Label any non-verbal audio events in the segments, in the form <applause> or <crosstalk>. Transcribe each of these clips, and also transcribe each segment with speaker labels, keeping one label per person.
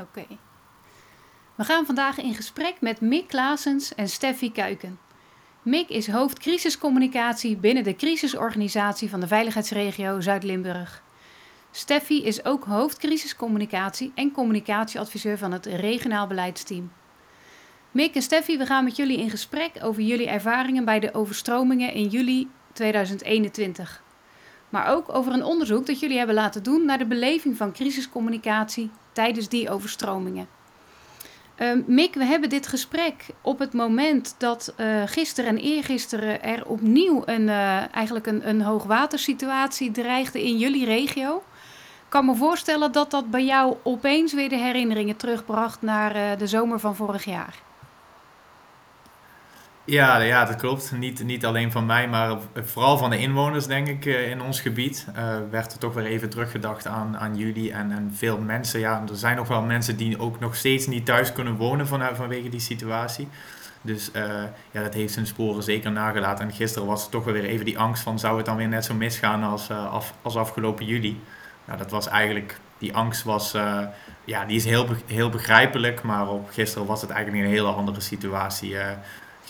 Speaker 1: Oké. We gaan vandaag in gesprek met Mick Klaasens en Steffi Kuiken. Mick is hoofd crisiscommunicatie binnen de crisisorganisatie van de Veiligheidsregio Zuid-Limburg. Steffi is ook hoofd crisiscommunicatie en communicatieadviseur van het regionaal beleidsteam. Mick en Steffi, we gaan met jullie in gesprek over jullie ervaringen bij de overstromingen in juli 2021. Maar ook over een onderzoek dat jullie hebben laten doen naar de beleving van crisiscommunicatie tijdens die overstromingen. Uh, Mick, we hebben dit gesprek op het moment dat uh, gisteren en eergisteren er opnieuw een, uh, eigenlijk een, een hoogwatersituatie dreigde in jullie regio. Ik kan me voorstellen dat dat bij jou opeens weer de herinneringen terugbracht naar de zomer van vorig jaar.
Speaker 2: Ja, ja, dat klopt. Niet, niet alleen van mij, maar vooral van de inwoners, denk ik, eh, in ons gebied. Uh, werd er toch weer even teruggedacht aan, aan jullie en, en veel mensen. Ja, er zijn nog wel mensen die ook nog steeds niet thuis kunnen wonen van, vanwege die situatie. Dus uh, ja, dat heeft zijn sporen zeker nagelaten. En gisteren was er toch weer even die angst van, zou het dan weer net zo misgaan als, af, als afgelopen juli? Nou, dat was eigenlijk, die angst was, ja, die is heel, heel begrijpelijk. Maar op gisteren was het eigenlijk een hele andere situatie.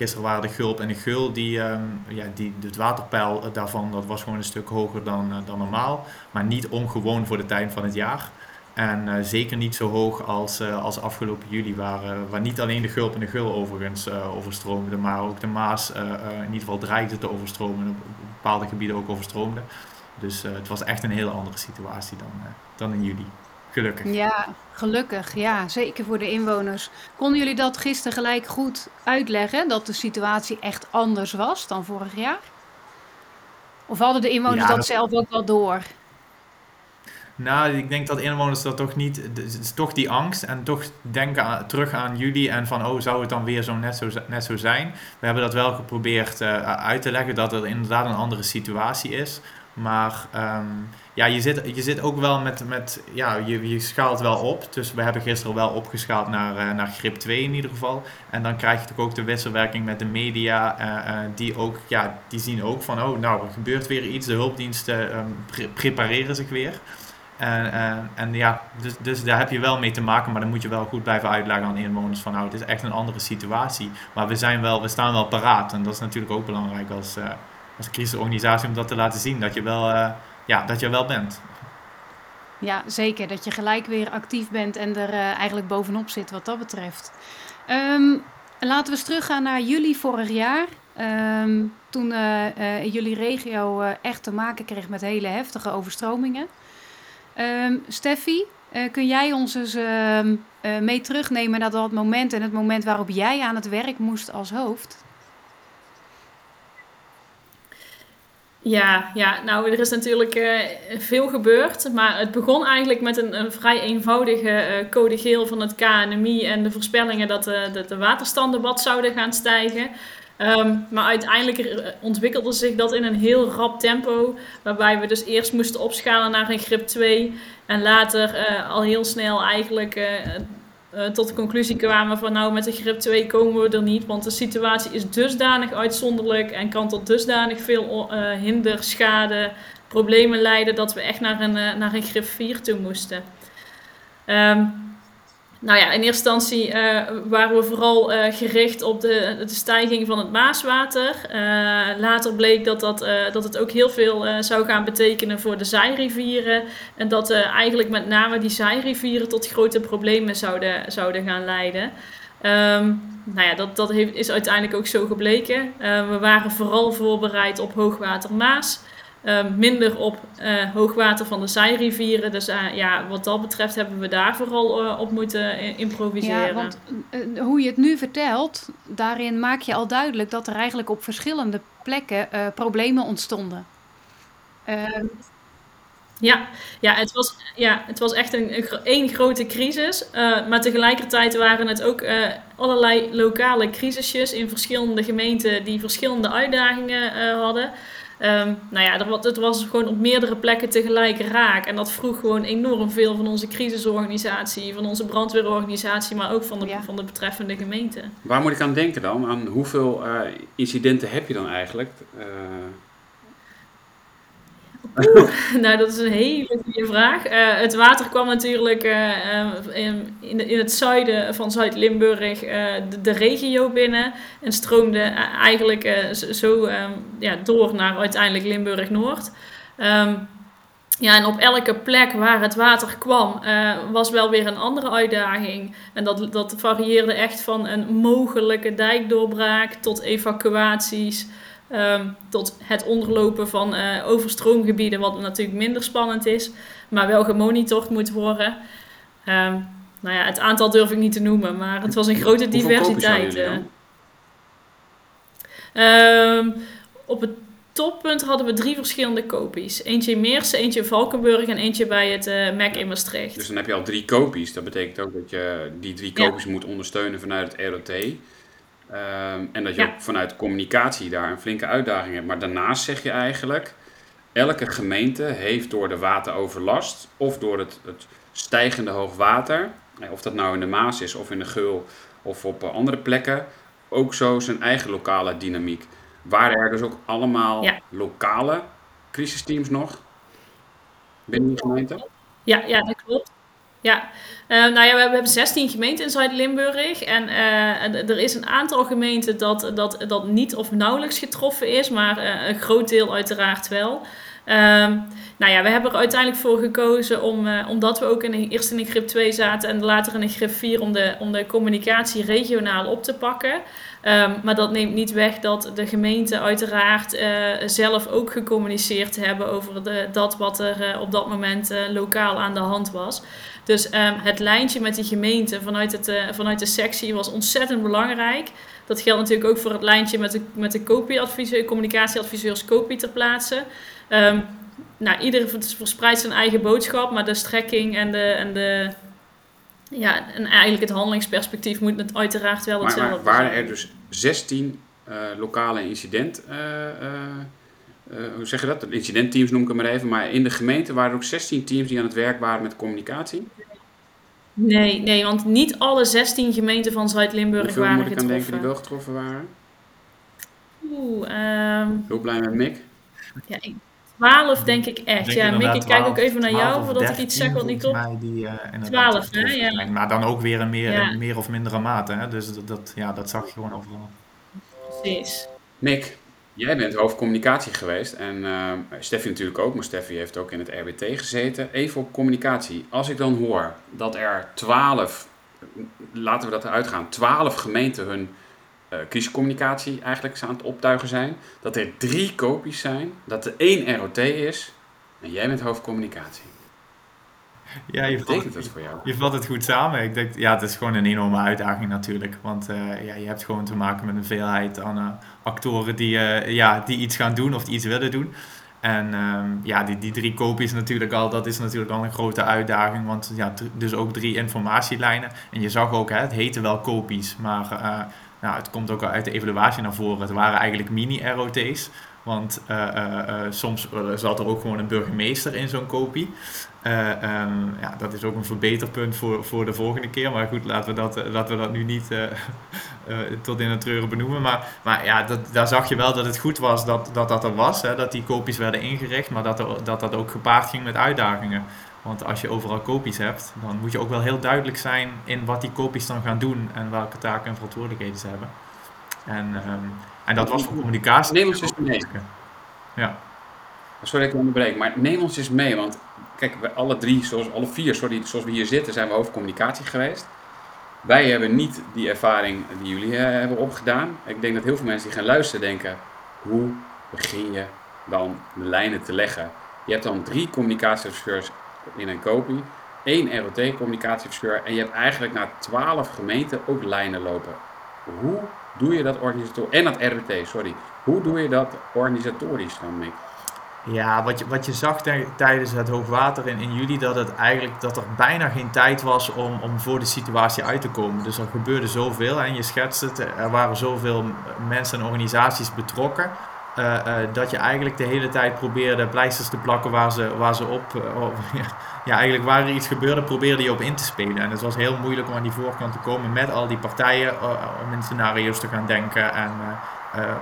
Speaker 2: Gisteren waren de Gulp en de Geul, die, um, ja, die, het waterpeil daarvan dat was gewoon een stuk hoger dan, uh, dan normaal. Maar niet ongewoon voor de tijd van het jaar. En uh, zeker niet zo hoog als, uh, als afgelopen juli, waar, waar niet alleen de Gulp en de Geul overigens overstroomden, maar ook de Maas in ieder geval dreigde te overstromen en op bepaalde gebieden ook overstroomde. Dus het was echt een hele andere situatie dan, dan in juli. Gelukkig.
Speaker 1: Ja, gelukkig. Ja, zeker voor de inwoners. Konden jullie dat gisteren gelijk goed uitleggen? Dat de situatie echt anders was dan vorig jaar? Of hadden de inwoners dat, zelf ook wel door?
Speaker 2: Nou, ik denk dat inwoners dat toch niet. Het is toch die angst en toch denken terug aan jullie en van, oh, zou het dan weer zo net zo, net zo zijn? We hebben dat wel geprobeerd uh, uit te leggen dat er inderdaad een andere situatie is. Maar um, ja, je zit, je zit ook wel met, met ja, je, je schaalt wel op. Dus we hebben gisteren wel opgeschaald naar, uh, naar grip 2 in ieder geval. En dan krijg je toch ook de wisselwerking met de media. Uh, uh, die ook, ja, die zien ook van, oh, nou, er gebeurt weer iets. De hulpdiensten pre prepareren zich weer. En, en ja, dus, dus daar heb je wel mee te maken, maar dan moet je wel goed blijven uitleggen aan inwoners van, nou, het is echt een andere situatie. Maar we zijn wel, we staan wel paraat. En dat is natuurlijk ook belangrijk als, als crisisorganisatie om dat te laten zien. Dat je wel ja, dat je wel bent.
Speaker 1: Ja, zeker. Dat je gelijk weer actief bent en er uh, eigenlijk bovenop zit wat dat betreft. Um, laten we eens teruggaan naar juli vorig jaar. Um, toen uh, uh, jullie regio echt te maken kreeg met hele heftige overstromingen. Um, Steffi, kun jij ons eens mee terugnemen naar dat moment en het moment waarop jij aan het werk moest als hoofd?
Speaker 3: Ja, ja, nou, er is natuurlijk uh, veel gebeurd. Maar het begon eigenlijk met een, vrij eenvoudige uh, code geel van het KNMI en de voorspellingen dat de, de, de waterstanden wat zouden gaan stijgen. Um, maar uiteindelijk ontwikkelde zich dat in een heel rap tempo. Waarbij we dus eerst moesten opschalen naar een grip 2. En later al heel snel eigenlijk uh, tot de conclusie kwamen van nou met de grip 2 komen we er niet. Want de situatie is dusdanig uitzonderlijk en kan tot dusdanig veel uh, hinder, schade, problemen leiden dat we echt naar een, uh, naar een grip 4 toe moesten. Um, nou ja, in eerste instantie uh, waren we vooral uh, gericht op de, de stijging van het Maaswater. Uh, later bleek dat, dat, dat het ook heel veel zou gaan betekenen voor de zijrivieren. En dat eigenlijk met name die zijrivieren tot grote problemen zouden, zouden gaan leiden. Um, nou ja, dat, dat heeft, is uiteindelijk ook zo gebleken. we waren vooral voorbereid op hoogwater Maas. Ehm, minder op uh, hoogwater van de zijrivieren. Dus uh, ja, wat dat betreft hebben we daar vooral uh, op moeten improviseren. Ja, want
Speaker 1: hoe je het nu vertelt, daarin maak je al duidelijk dat er eigenlijk op verschillende plekken problemen ontstonden.
Speaker 3: Ehm, ja, ja, het was, ja, het was echt een, een één grote crisis. maar tegelijkertijd waren het ook allerlei lokale crisisjes in verschillende gemeenten die verschillende uitdagingen hadden. Um, nou ja, het was gewoon op meerdere plekken tegelijk raak. En dat vroeg gewoon enorm veel van onze crisisorganisatie, van onze brandweerorganisatie, maar ook van de, van de betreffende gemeente.
Speaker 4: Waar moet ik aan denken dan? Aan hoeveel uh, incidenten heb je dan eigenlijk? Uh... <laughs>
Speaker 3: nou, dat is een hele goede vraag. Uh, het water kwam natuurlijk uh, in, in, het zuiden van Zuid-Limburg de, regio binnen en stroomde eigenlijk zo um, ja, door naar uiteindelijk Limburg-Noord. Um, ja, en op elke plek waar het water kwam, was wel weer een andere uitdaging. En dat, dat varieerde echt van een mogelijke dijkdoorbraak tot evacuaties. Ehm, tot het onderlopen van uh, overstroomgebieden, wat natuurlijk minder spannend is, maar wel gemonitord moet worden. Um, nou ja, het aantal durf ik niet te noemen, maar het was een grote diversiteit. Uh, op het toppunt hadden we drie verschillende kopies. Eentje in Meersen, eentje in Valkenburg en eentje bij het uh, MEC in Maastricht.
Speaker 4: Dus dan heb je al drie kopies. Dat betekent ook dat je die drie kopies moet ondersteunen vanuit het ROT. Ehm, en dat je ook vanuit communicatie daar een flinke uitdaging hebt. Maar daarnaast zeg je eigenlijk, elke gemeente heeft door de wateroverlast of door het, het stijgende hoogwater, eh, of dat nou in de Maas is of in de Geul of op eh, andere plekken, ook zo zijn eigen lokale dynamiek. Waren er dus ook allemaal lokale crisisteams nog binnen de gemeente?
Speaker 3: Ja, ja, dat klopt. Ja, uh, nou ja, we hebben 16 gemeenten in Zuid-Limburg. En uh, er is een aantal gemeenten dat, dat, dat niet of nauwelijks getroffen is, maar uh, een groot deel uiteraard wel. Ehm, nou ja, we hebben er uiteindelijk voor gekozen om, omdat we ook in eerst in de grip 2 zaten en later in de grip 4 om de, om de communicatie regionaal op te pakken. Um, maar dat neemt niet weg dat de gemeenten uiteraard zelf ook gecommuniceerd hebben over de, dat wat er op dat moment lokaal aan de hand was. Dus um, het lijntje met die gemeente vanuit, het, vanuit de sectie was ontzettend belangrijk. Dat geldt natuurlijk ook voor het lijntje met de, met de kopieadviseur, communicatieadviseurs kopie ter plaatse. Um, nou, iedereen verspreidt zijn eigen boodschap, maar de strekking en de, en de ja, en eigenlijk het handelingsperspectief moet het uiteraard wel hetzelfde
Speaker 4: zijn. Maar waren er dus 16 uh, lokale incident... Uh, hoe zeg je dat? Incidentteams noem ik hem maar even. Maar in de gemeente waren er ook 16 teams die aan het werk waren met communicatie?
Speaker 3: Nee, nee want niet alle 16 gemeenten van Zuid-Limburg waren
Speaker 4: moet ik getroffen. aan denken die wel getroffen waren?
Speaker 3: Oeh, um...
Speaker 4: Heel blij met Mick.
Speaker 3: Ja, ik, 12 denk ik echt. Denk ja, Mick, ik kijk ook even naar jou voordat ik iets zeg wat niet klopt.
Speaker 2: Die, uh,
Speaker 3: 12, hè? Ja.
Speaker 2: Maar dan ook weer in meer, ja. meer of mindere mate. Hè? Dus dat, dat, ja, dat zag je gewoon overal.
Speaker 3: Precies.
Speaker 4: Mick, jij bent hoofdcommunicatie geweest. En uh, Steffi natuurlijk ook, maar Steffi heeft ook in het RBT gezeten. Even op communicatie. Als ik dan hoor dat er 12, laten we dat eruit gaan, 12 gemeenten hun uh, crisiscommunicatie eigenlijk aan het optuigen zijn. Dat er drie kopies zijn, dat er één ROT is en jij bent hoofdcommunicatie.
Speaker 2: Ja, je
Speaker 4: betekent dat voor jou?
Speaker 2: Je vat het goed samen. Ik denk, ja, het is gewoon een enorme uitdaging natuurlijk. Want uh, ja, je hebt gewoon te maken met een veelheid aan uh, actoren die, ja, die iets gaan doen of die iets willen doen. En um, ja, die, die drie kopies natuurlijk al, dat is natuurlijk al een grote uitdaging. Want ja, dus ook drie informatielijnen. En je zag ook, hè, het heette wel kopies, maar nou, het komt ook uit de evaluatie naar voren. Het waren eigenlijk mini-ROT's. Want uh, uh, uh, soms zat er ook gewoon een burgemeester in zo'n kopie. Um, ja, dat is ook een verbeterpunt voor, voor de volgende keer. Maar goed, laten we dat, laten we dat nu niet <laughs> tot in het treuren benoemen. Maar, maar ja, dat, daar zag je wel dat het goed was dat dat, dat er was. Hè, dat die kopies werden ingericht. Maar dat, dat dat ook gepaard ging met uitdagingen. Want als je overal kopies hebt, dan moet je ook wel heel duidelijk zijn in wat die kopies dan gaan doen en welke taken en verantwoordelijkheden ze hebben. En, um, en dat was voor communicatie.
Speaker 4: Nederlands is mee.
Speaker 2: Ja.
Speaker 4: Sorry dat ik onderbreek, maar Nederlands is mee. Want kijk, we alle drie, zoals alle vier, sorry, zoals we hier zitten, zijn we over communicatie geweest. Wij hebben niet die ervaring die jullie uh, hebben opgedaan. Ik denk dat heel veel mensen die gaan luisteren denken: hoe begin je dan de lijnen te leggen? Je hebt dan drie communicatieadviseurs in een kopie, één ROT-communicatieadviseur en je hebt eigenlijk naar twaalf gemeenten ook lijnen lopen. Hoe doe je dat organisatorisch? En dat RWT, sorry. Hoe doe je dat organisatorisch dan, Mick?
Speaker 2: Ja, wat je, wat je zag tijdens het hoogwater in, in juli, dat het eigenlijk dat er bijna geen tijd was om, om voor de situatie uit te komen. Dus er gebeurde zoveel en je schetst het, er waren zoveel mensen en organisaties betrokken. Uh, uh, dat je eigenlijk de hele tijd probeerde pleisters te plakken waar ze, waar ze op, op <laughs> ja, eigenlijk waar er iets gebeurde, probeerde je op in te spelen. En het was heel moeilijk om aan die voorkant te komen met al die partijen om in scenario's te gaan denken en,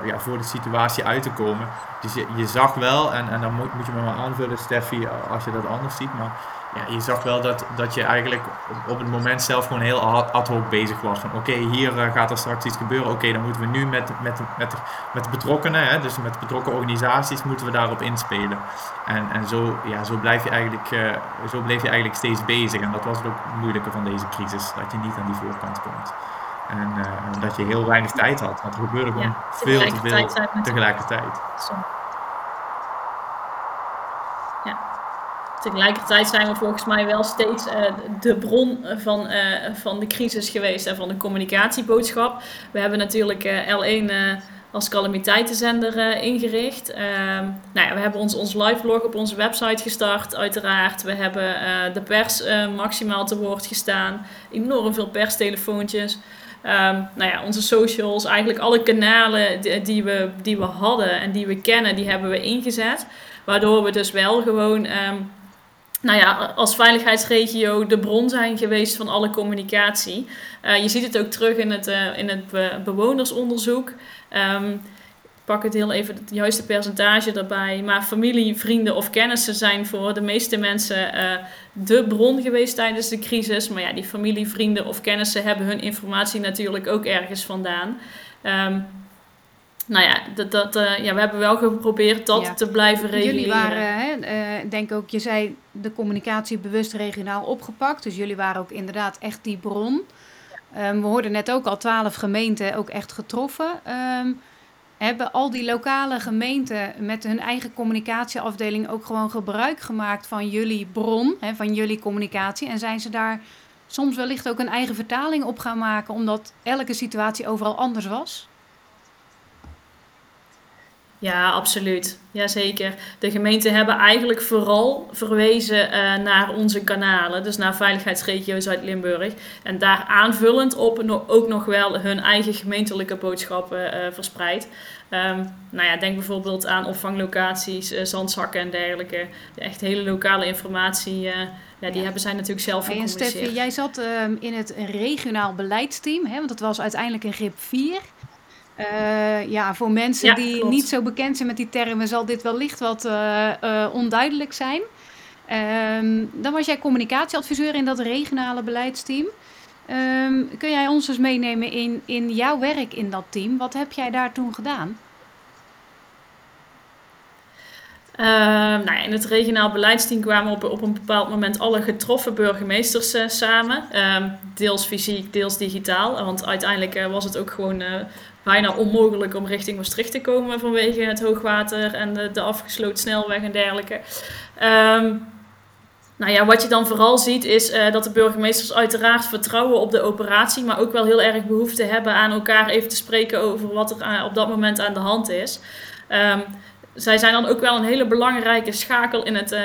Speaker 2: ja, voor de situatie uit te komen. Dus je, je zag wel, en, en dan moet, moet je me maar aanvullen, Steffi, als je dat anders ziet. Maar ja, je zag wel dat, dat je eigenlijk op, het moment zelf gewoon heel ad hoc bezig was. Van oké, hier eh, gaat er straks iets gebeuren. Oké, dan moeten we nu met, met, met, met de betrokkenen, hè, dus met betrokken organisaties, moeten we daarop inspelen. En, en zo, ja, zo, blijf je eigenlijk, uh, zo bleef je eigenlijk steeds bezig. En dat was het ook moeilijke van deze crisis, dat je niet aan die voorkant komt. En uh, dat je heel weinig tijd had. Want er gebeurde gewoon veel te veel tegelijkertijd.
Speaker 3: Tegelijkertijd zijn we volgens mij wel steeds uh, de bron van, uh, van de crisis geweest en van de communicatieboodschap. We hebben natuurlijk uh, L1 als calamiteitenzender ingericht. Ehm, nou ja, we hebben ons, ons live blog op onze website gestart, uiteraard. We hebben de pers maximaal te woord gestaan. Enorm veel perstelefoontjes. Um, nou ja, onze socials, eigenlijk alle kanalen die, we, die we hadden en die we kennen, die hebben we ingezet. Waardoor we dus wel gewoon um, nou ja, als veiligheidsregio de bron zijn geweest van alle communicatie. Uh, je ziet het ook terug in het, uh, in het be bewonersonderzoek. Um, ik pak het heel even het juiste percentage daarbij. Maar familie, vrienden of kennissen zijn voor de meeste mensen uh, de bron geweest tijdens de crisis. Maar ja, die familie, vrienden of kennissen hebben hun informatie natuurlijk ook ergens vandaan. Um, nou ja, dat, dat, uh, ja, we hebben wel geprobeerd dat te blijven reguleren.
Speaker 1: Jullie waren, hè, uh, denk ook, je zei de communicatie bewust regionaal opgepakt. Dus jullie waren ook inderdaad echt die bron. Um, we hoorden net ook al twaalf gemeenten ook echt getroffen. Um, hebben al die lokale gemeenten met hun eigen communicatieafdeling ook gewoon gebruik gemaakt van jullie bron, hè, van jullie communicatie? En zijn ze daar soms wellicht ook een eigen vertaling op gaan maken, omdat elke situatie overal anders was?
Speaker 3: Ja, absoluut. Jazeker. De gemeenten hebben eigenlijk vooral verwezen uh, naar onze kanalen, dus naar Veiligheidsregio Zuid-Limburg. En daar aanvullend op ook nog wel hun eigen gemeentelijke boodschappen uh, verspreid. Um, nou ja, denk bijvoorbeeld aan opvanglocaties, uh, zandzakken en dergelijke. De echt hele lokale informatie, ja, die ja. hebben zij natuurlijk zelf gecommuniceerd.
Speaker 1: En Steffi, jij zat ehm, in het regionaal beleidsteam, hè, want dat was uiteindelijk in grip 4. Uh, ja, voor mensen ja, die klopt. niet zo bekend zijn met die termen, zal dit wellicht wat uh, uh, onduidelijk zijn. Um, dan was jij communicatieadviseur in dat regionale beleidsteam. Um, kun jij ons eens meenemen in, in jouw werk in dat team? Wat heb jij daar toen gedaan?
Speaker 3: Uh, nou ja, in het regionaal beleidsteam kwamen op, op een bepaald moment alle getroffen burgemeesters uh, samen. Uh, deels fysiek, deels digitaal. Want uiteindelijk uh, was het ook gewoon uh, bijna onmogelijk om richting Maastricht te komen vanwege het hoogwater en de, afgesloten snelweg en dergelijke. Um, nou ja, wat je dan vooral ziet is dat de burgemeesters uiteraard vertrouwen op de operatie, maar ook wel heel erg behoefte hebben aan elkaar even te spreken over wat er op dat moment aan de hand is. Zij zijn dan ook wel een hele belangrijke schakel in het uh,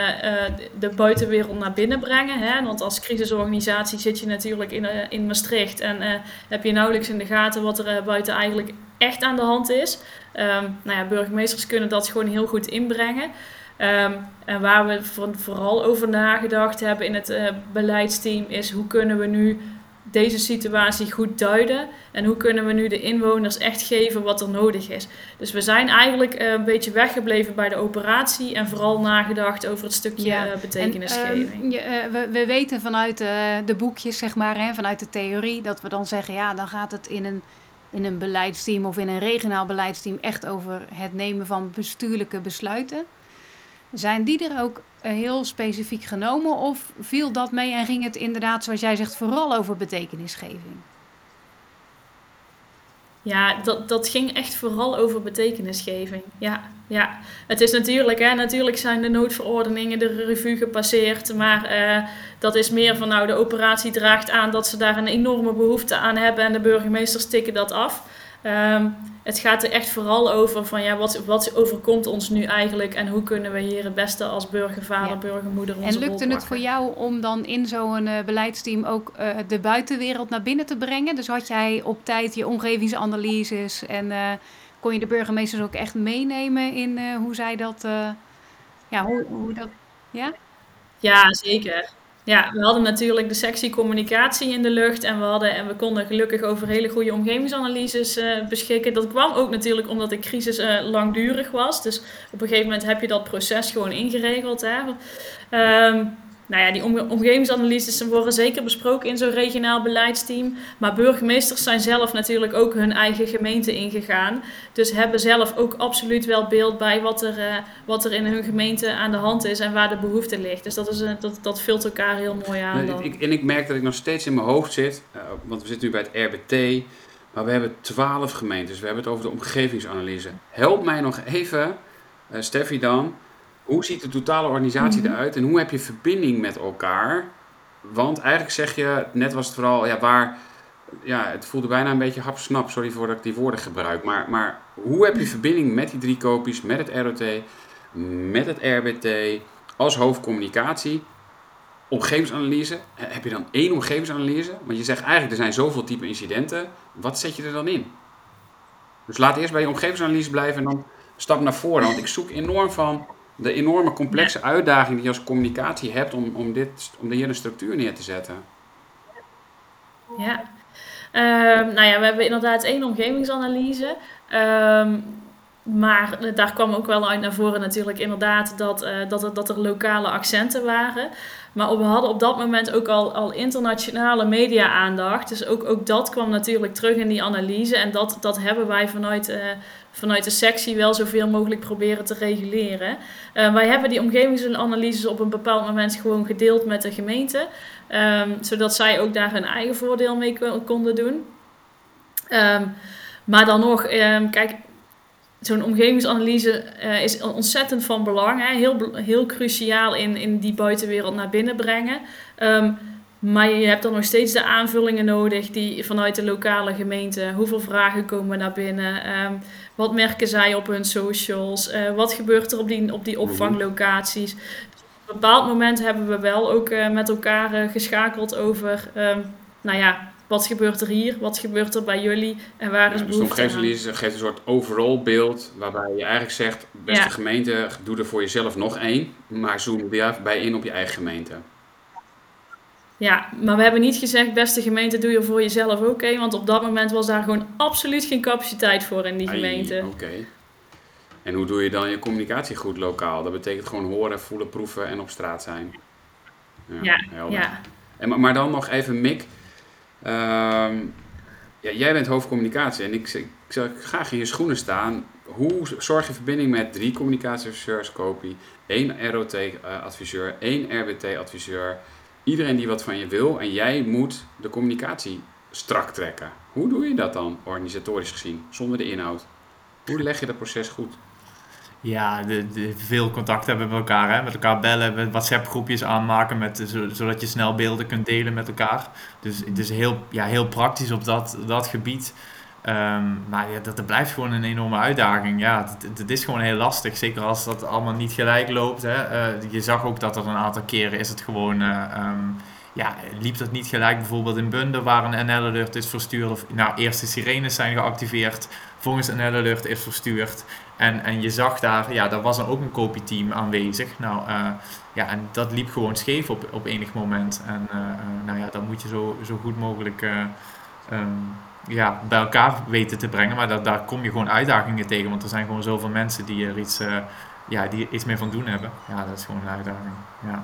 Speaker 3: de buitenwereld naar binnen brengen. Hè? Want als crisisorganisatie zit je natuurlijk in, uh, in Maastricht en heb je nauwelijks in de gaten wat er buiten eigenlijk echt aan de hand is. Um, nou ja, burgemeesters kunnen dat gewoon heel goed inbrengen. Um, en waar we vooral over nagedacht hebben in het beleidsteam is hoe kunnen we nu deze situatie goed duiden en hoe kunnen we nu de inwoners echt geven wat er nodig is. Dus we zijn eigenlijk uh, een beetje weggebleven bij de operatie en vooral nagedacht over het stukje ja. uh, betekenisgeving.
Speaker 1: En, uh, we, we, weten vanuit de boekjes, zeg maar, hè, vanuit de theorie, dat we dan zeggen, ja, dan gaat het in een, in een beleidsteam of in een regionaal beleidsteam echt over het nemen van bestuurlijke besluiten. Zijn die er ook eh, heel specifiek genomen of viel dat mee en ging het inderdaad, zoals jij zegt, vooral over betekenisgeving?
Speaker 3: Ja, dat, dat ging echt vooral over betekenisgeving. Ja, ja. Het is natuurlijk, hè, natuurlijk zijn de noodverordeningen de revue gepasseerd. Maar uh, dat is meer van, nou, de operatie draagt aan dat ze daar een enorme behoefte aan hebben. En de burgemeesters tikken dat af. Um, het gaat er echt vooral over van ja, wat, wat overkomt ons nu eigenlijk en hoe kunnen we hier het beste als burgervader, ja. burgermoeder onze
Speaker 1: En lukte het voor jou om dan in zo'n uh, beleidsteam ook uh, de buitenwereld naar binnen te brengen? Dus had jij op tijd je omgevingsanalyses en uh, kon je de burgemeesters ook echt meenemen in hoe zij dat, ja, hoe, hoe dat, ja?
Speaker 3: Ja, zeker. Ja, we hadden natuurlijk de sectie communicatie in de lucht en we, hadden, en we konden gelukkig over hele goede omgevingsanalyses uh, beschikken. Dat kwam ook natuurlijk omdat de crisis uh, langdurig was. Dus op een gegeven moment heb je dat proces gewoon ingeregeld. Hè. Um, nou ja, die omgevingsanalyses worden zeker besproken in zo'n regionaal beleidsteam. Maar burgemeesters zijn zelf natuurlijk ook hun eigen gemeente ingegaan. Dus hebben zelf ook absoluut wel beeld bij wat er, uh, wat er in hun gemeente aan de hand is en waar de behoefte ligt. Dus dat, is, uh, dat, dat vult elkaar heel mooi aan.
Speaker 4: Nee, ik, en ik merk dat ik nog steeds in mijn hoofd zit, uh, want we zitten nu bij het RBT. Maar we hebben twaalf gemeentes. We hebben het over de omgevingsanalyse. Help mij nog even, Steffi dan hoe ziet de totale organisatie mhm. eruit en hoe heb je verbinding met elkaar? Want eigenlijk zeg je, net was het vooral, ja, waar, ja, het voelde bijna een beetje hapsnap, sorry voor dat ik die woorden gebruik. Maar, maar hoe heb je verbinding met die drie kopies, met het ROT, met het RBT, als hoofdcommunicatie? Omgevingsanalyse, heb je dan één omgevingsanalyse? Want je zegt eigenlijk, er zijn zoveel type incidenten. Wat zet je er dan in? Dus laat eerst bij je omgevingsanalyse blijven en dan stap naar voren. Want ik zoek enorm van, de enorme complexe uitdaging die je als communicatie hebt om, om, dit, om hier een structuur neer te zetten.
Speaker 3: Ja, um, nou ja, we hebben inderdaad één omgevingsanalyse. Um, maar daar kwam ook wel uit naar voren natuurlijk inderdaad dat, uh, dat, er, dat er lokale accenten waren. Maar we hadden op dat moment ook al, al internationale media-aandacht. Dus ook, ook dat kwam natuurlijk terug in die analyse. En dat, dat hebben wij vanuit, uh, vanuit de sectie wel zoveel mogelijk proberen te reguleren. Uh, wij hebben die omgevingsanalyses op een bepaald moment gewoon gedeeld met de gemeente. Um, zodat zij ook daar hun eigen voordeel mee konden doen. Um, maar dan nog, um, kijk, zo'n omgevingsanalyse uh, is ontzettend van belang. Heel, heel cruciaal in, in die buitenwereld naar binnen brengen. Maar je hebt dan nog steeds de aanvullingen nodig die vanuit de lokale gemeente. Hoeveel vragen komen naar binnen? Wat merken zij op hun socials? Uh, wat gebeurt er op die, op die opvanglocaties? Dus op een bepaald moment hebben we wel ook uh, met elkaar geschakeld over... Um, nou ja, wat gebeurt er hier? Wat gebeurt er bij jullie? En waar is ja, dus behoefte
Speaker 4: aan? geeft een soort overall beeld waarbij je eigenlijk zegt, beste gemeente, doe er voor jezelf nog één, maar zoom bij in op je eigen gemeente.
Speaker 3: Ja, maar we hebben niet gezegd, beste gemeente, doe je voor jezelf ook want op dat moment was daar gewoon absoluut geen capaciteit voor in die gemeente.
Speaker 4: Oké. En hoe doe je dan je communicatie goed lokaal? Dat betekent gewoon horen, voelen, proeven en op straat zijn.
Speaker 3: Ja, ja. ja.
Speaker 4: En, maar dan nog even, Mick, Um, ja, jij bent hoofdcommunicatie en ik, ik, zou graag in je schoenen staan. Hoe zorg je verbinding met drie communicatieadviseurs, kopie, één ROT-adviseur, één RBT-adviseur, iedereen die wat van je wil en jij moet de communicatie strak trekken. Hoe doe je dat dan, organisatorisch gezien, zonder de inhoud? Hoe leg je dat proces goed?
Speaker 2: Ja, de, veel contact hebben met elkaar. Hè? Met elkaar bellen, WhatsApp groepjes aanmaken, met, zodat je snel beelden kunt delen met elkaar. Dus het is heel, ja, heel praktisch op dat, dat gebied. Um, maar ja, dat, dat blijft gewoon een enorme uitdaging. Ja, het, is gewoon heel lastig. Zeker als dat allemaal niet gelijk loopt. Hè? Uh, je zag ook dat er een aantal keren is het gewoon... Uh, um, ja, liep dat niet gelijk bijvoorbeeld in Bunde waar een NL-alert is verstuurd. Of, nou, eerst de sirenes zijn geactiveerd, volgens een NL-alert is verstuurd. En, en je zag daar, ja, daar was dan ook een kopieteam aanwezig. Nou, uh, ja, en dat liep gewoon scheef op, op enig moment. En nou ja, dan moet je zo, zo goed mogelijk um, ja, bij elkaar weten te brengen. Maar dat, daar kom je gewoon uitdagingen tegen. Want er zijn gewoon zoveel mensen die er iets, ja, die iets mee van doen hebben. Ja, dat is gewoon een uitdaging. Ja.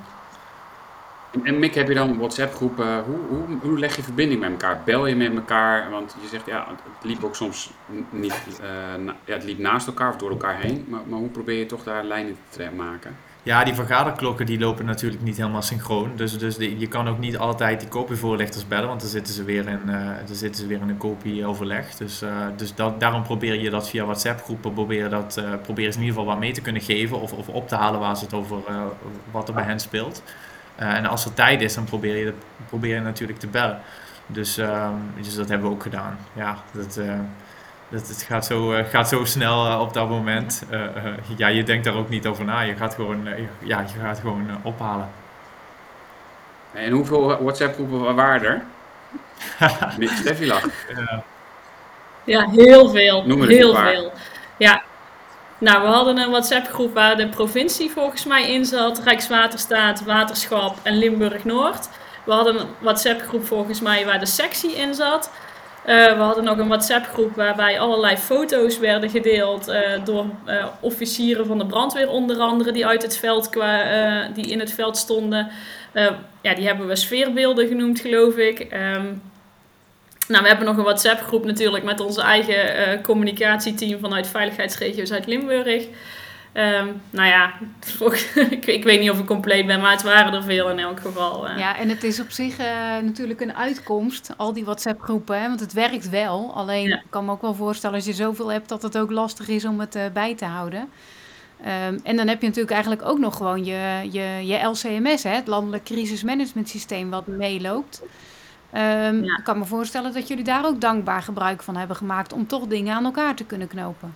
Speaker 4: En Mick, heb je dan WhatsApp-groepen? Hoe, hoe, hoe leg je verbinding met elkaar? Bel je met elkaar? Want je zegt, ja, het liep ook soms niet, uh, ja, het liep naast elkaar of door elkaar heen. Maar, maar hoe probeer je toch daar lijnen te maken?
Speaker 2: Ja, die vergaderklokken die lopen natuurlijk niet helemaal synchroon. Dus, dus je kan ook niet altijd die kopievoorlichters bellen, want dan zitten ze weer in, uh, dan zitten ze weer in een kopieoverleg. Dus, uh, dus dat, daarom probeer je dat via WhatsApp-groepen, probeer, dat, uh, probeer in ieder geval wat mee te kunnen geven of, of op te halen waar ze het over, wat er bij hen speelt. Eh, en als er tijd is, dan probeer je, probeer je natuurlijk te bellen. Dus, uh, dus dat hebben we ook gedaan. Ja, dat, dat, het gaat zo, uh, gaat zo snel op dat moment. ja, je denkt daar ook niet over na. Je gaat gewoon, ja, je gaat gewoon ophalen.
Speaker 4: En hoeveel WhatsApp-groepen waren er? <laughs>
Speaker 3: Steffi lacht. Ja, heel veel. Noem heel veel. Ja, Nou, we hadden een WhatsApp-groep waar de provincie volgens mij in zat, Rijkswaterstaat, Waterschap en Limburg-Noord. We hadden een WhatsApp-groep volgens mij waar de sectie in zat. Uh, we hadden nog een WhatsApp-groep waarbij allerlei foto's werden gedeeld uh, door uh, officieren van de brandweer onder andere die uit het veld die in het veld stonden. ja, die hebben we sfeerbeelden genoemd, geloof ik. Um, nou, we hebben nog een WhatsApp-groep natuurlijk met onze eigen communicatieteam vanuit Veiligheidsregio Zuid-Limburg. Um, nou ja, <laughs> ik, ik, weet niet of ik compleet ben, maar het waren er veel in elk geval.
Speaker 1: Uh. Ja, en het is op zich uh, natuurlijk een uitkomst, al die WhatsApp-groepen, want het werkt wel. Alleen ja. ik kan me ook wel voorstellen als je zoveel hebt dat het ook lastig is om het uh, bij te houden. Um, en dan heb je natuurlijk eigenlijk ook nog gewoon je, je, je LCMS, hè, het Landelijk Crisismanagement Systeem, wat meeloopt. Um, ja. Ik kan me voorstellen dat jullie daar ook dankbaar gebruik van hebben gemaakt om toch dingen aan elkaar te kunnen knopen.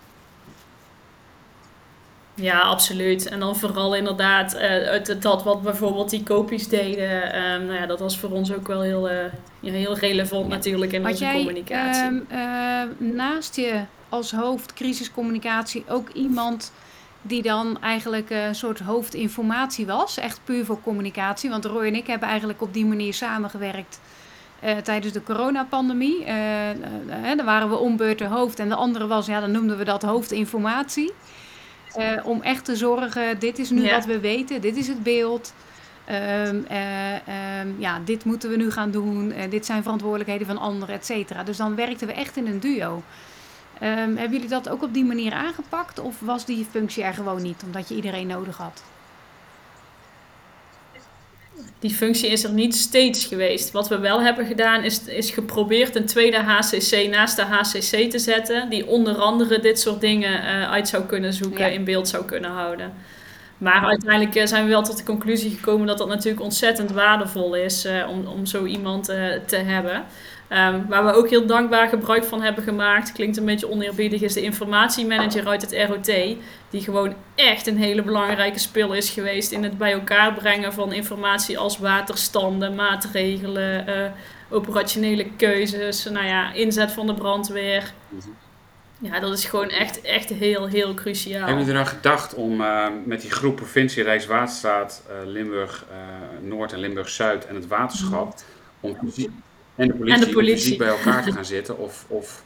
Speaker 3: Ja, absoluut. En dan vooral inderdaad uh, het, dat wat bijvoorbeeld die kopies deden. Um, nou ja, dat was voor ons ook wel heel, uh, ja, heel relevant natuurlijk in
Speaker 1: Had
Speaker 3: onze
Speaker 1: jij,
Speaker 3: communicatie.
Speaker 1: Um, uh, naast je als hoofd crisiscommunicatie ook iemand die dan eigenlijk een soort hoofdinformatie was? Echt puur voor communicatie? Want Roy en ik hebben eigenlijk op die manier samengewerkt... tijdens de coronapandemie. dan waren we ombeurt hoofd en de andere was, ja, dan noemden we dat hoofdinformatie. Uh, om echt te zorgen, dit is nu ja. wat we weten, dit is het beeld. Um, uh, um, ja, dit moeten we nu gaan doen, uh, dit zijn verantwoordelijkheden van anderen, et cetera. Dus dan werkten we echt in een duo. Um, hebben jullie dat ook op die manier aangepakt of was die functie er gewoon niet, omdat je iedereen nodig had?
Speaker 3: Die functie is er niet steeds geweest. Wat we wel hebben gedaan is, is geprobeerd een tweede HCC naast de HCC te zetten. Die onder andere dit soort dingen uh, uit zou kunnen zoeken, ja. in beeld zou kunnen houden. Maar uiteindelijk uh, zijn we wel tot de conclusie gekomen dat dat natuurlijk ontzettend waardevol is uh, om, om zo iemand te hebben. Um, waar we ook heel dankbaar gebruik van hebben gemaakt, klinkt een beetje oneerbiedig, is de informatiemanager uit het ROT. Die gewoon echt een hele belangrijke spil is geweest in het bij elkaar brengen van informatie als waterstanden, maatregelen, uh, operationele keuzes, nou ja, inzet van de brandweer. Ja, dat is gewoon echt, echt heel, heel cruciaal.
Speaker 4: Hebben we eraan gedacht om uh, met die groep provincie, Rijkswaterstaat, uh, Limburg Noord en Limburg Zuid en het waterschap, om en de politie, en de politie. fysiek bij elkaar te gaan <laughs> zitten of, of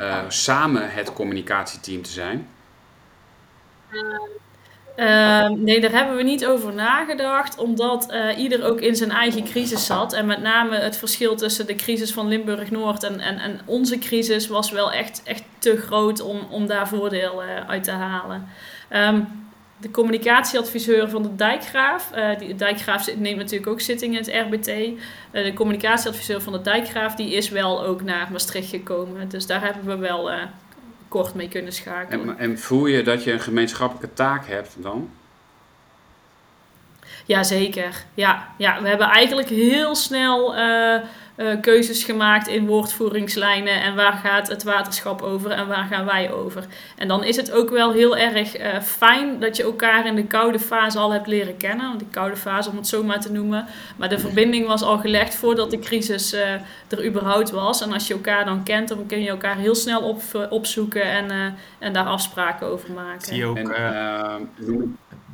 Speaker 4: uh, samen het communicatieteam te zijn?
Speaker 3: Uh, nee, daar hebben we niet over nagedacht, omdat uh, ieder ook in zijn eigen crisis zat. En met name het verschil tussen de crisis van Limburg-Noord en, en, en onze crisis was wel echt, echt te groot om, om daar voordeel uit te halen. Um, de communicatieadviseur van de Dijkgraaf. Uh, die, de Dijkgraaf neemt natuurlijk ook zitting in het RBT. Uh, eh, de communicatieadviseur van de Dijkgraaf die is wel ook naar Maastricht gekomen. Dus daar hebben we wel uh, kort mee kunnen schakelen.
Speaker 4: En, en, voel je dat je een gemeenschappelijke taak hebt dan?
Speaker 3: Jazeker. Ja, ja, we hebben eigenlijk heel snel uh, keuzes gemaakt in woordvoeringslijnen en waar gaat het waterschap over en waar gaan wij over. En dan is het ook wel heel erg uh, fijn dat je elkaar in de koude fase al hebt leren kennen. De koude fase om het zo maar te noemen. Maar de verbinding was al gelegd voordat de crisis uh, er überhaupt was. En als je elkaar dan kent, dan kun je elkaar heel snel op, opzoeken en, en daar afspraken over maken.
Speaker 2: Zie je ook... En,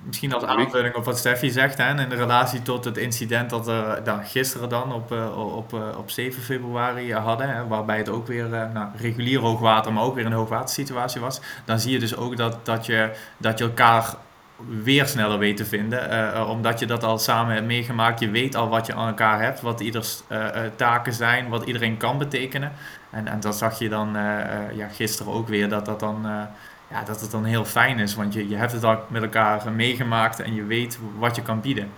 Speaker 2: misschien als aanvulling op wat Steffi zegt, hè, in relatie tot het incident dat we dan gisteren dan op, uh, op, uh, op 7 februari hadden, hè, waarbij het ook weer nou, regulier hoogwater, maar ook weer een hoogwatersituatie was, dan zie je dus ook dat, dat, je, dat je elkaar weer sneller weet te vinden, omdat je dat al samen hebt meegemaakt. Je weet al wat je aan elkaar hebt, wat ieders taken zijn, wat iedereen kan betekenen. En, en dat zag je dan ja, gisteren ook weer, dat dat dan ja, dat het dan heel fijn is. Want je, je hebt het al met elkaar meegemaakt en je weet wat je kan bieden.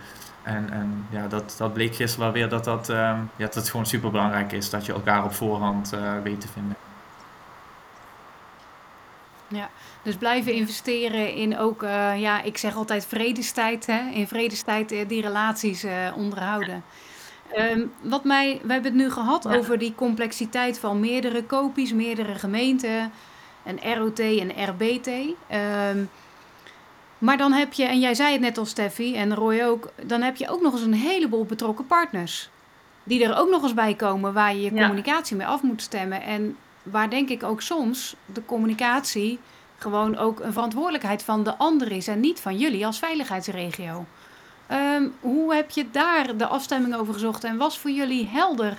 Speaker 2: En, en ja, dat, dat bleek gisteren wel weer dat, dat, uh, ja, dat het gewoon super belangrijk is dat je elkaar op voorhand uh, weet te vinden.
Speaker 1: Ja, dus blijven investeren in ook, uh, ja, ik zeg altijd vredestijd, hè? in vredestijd die relaties onderhouden. Um, wat mij, we hebben het nu gehad ja. over die complexiteit van meerdere kopies, meerdere gemeenten, een ROT en RBT. Um, maar dan heb je, en jij zei het net al Steffi en Roy ook, dan heb je ook nog eens een heleboel betrokken partners. Die er ook nog eens bij komen waar je je communicatie mee af moet stemmen. En waar denk ik ook soms de communicatie gewoon ook een verantwoordelijkheid van de ander is en niet van jullie als veiligheidsregio. Ehm, hoe heb je daar de afstemming over gezocht en was voor jullie helder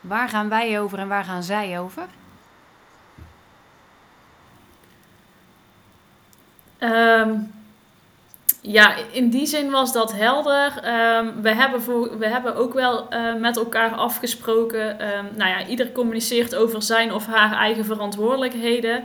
Speaker 1: waar gaan wij over en waar gaan zij over?
Speaker 3: Um, ja, in die zin was dat helder. Um, we, hebben voor, we hebben ook wel uh, met elkaar afgesproken. Um, nou ja, ieder communiceert over zijn of haar eigen verantwoordelijkheden.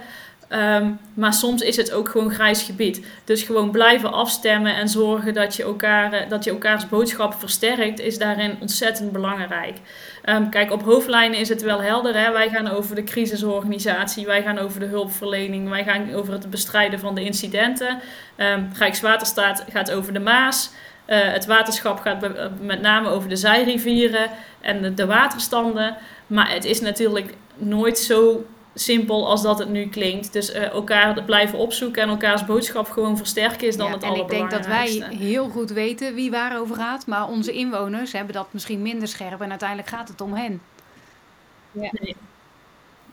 Speaker 3: Um, maar soms is het ook gewoon grijs gebied. Dus gewoon blijven afstemmen en zorgen dat je, elkaar, eh, dat je elkaars boodschap versterkt, is daarin ontzettend belangrijk. Um, kijk, op hoofdlijnen is het wel helder. Hè? Wij gaan over de crisisorganisatie, wij gaan over de hulpverlening, wij gaan over het bestrijden van de incidenten. Um, Rijkswaterstaat gaat over de Maas. Uh, het waterschap gaat met name over de zijrivieren en de, de waterstanden. Maar het is natuurlijk nooit zo simpel als dat het nu klinkt. Dus uh, elkaar blijven opzoeken en elkaars boodschap gewoon versterken is dan ja, het allerbelangrijkste.
Speaker 1: En ik denk dat wij heel goed weten wie waarover gaat, maar onze inwoners hebben dat misschien minder scherp en uiteindelijk gaat het om hen.
Speaker 3: Ja. Nee.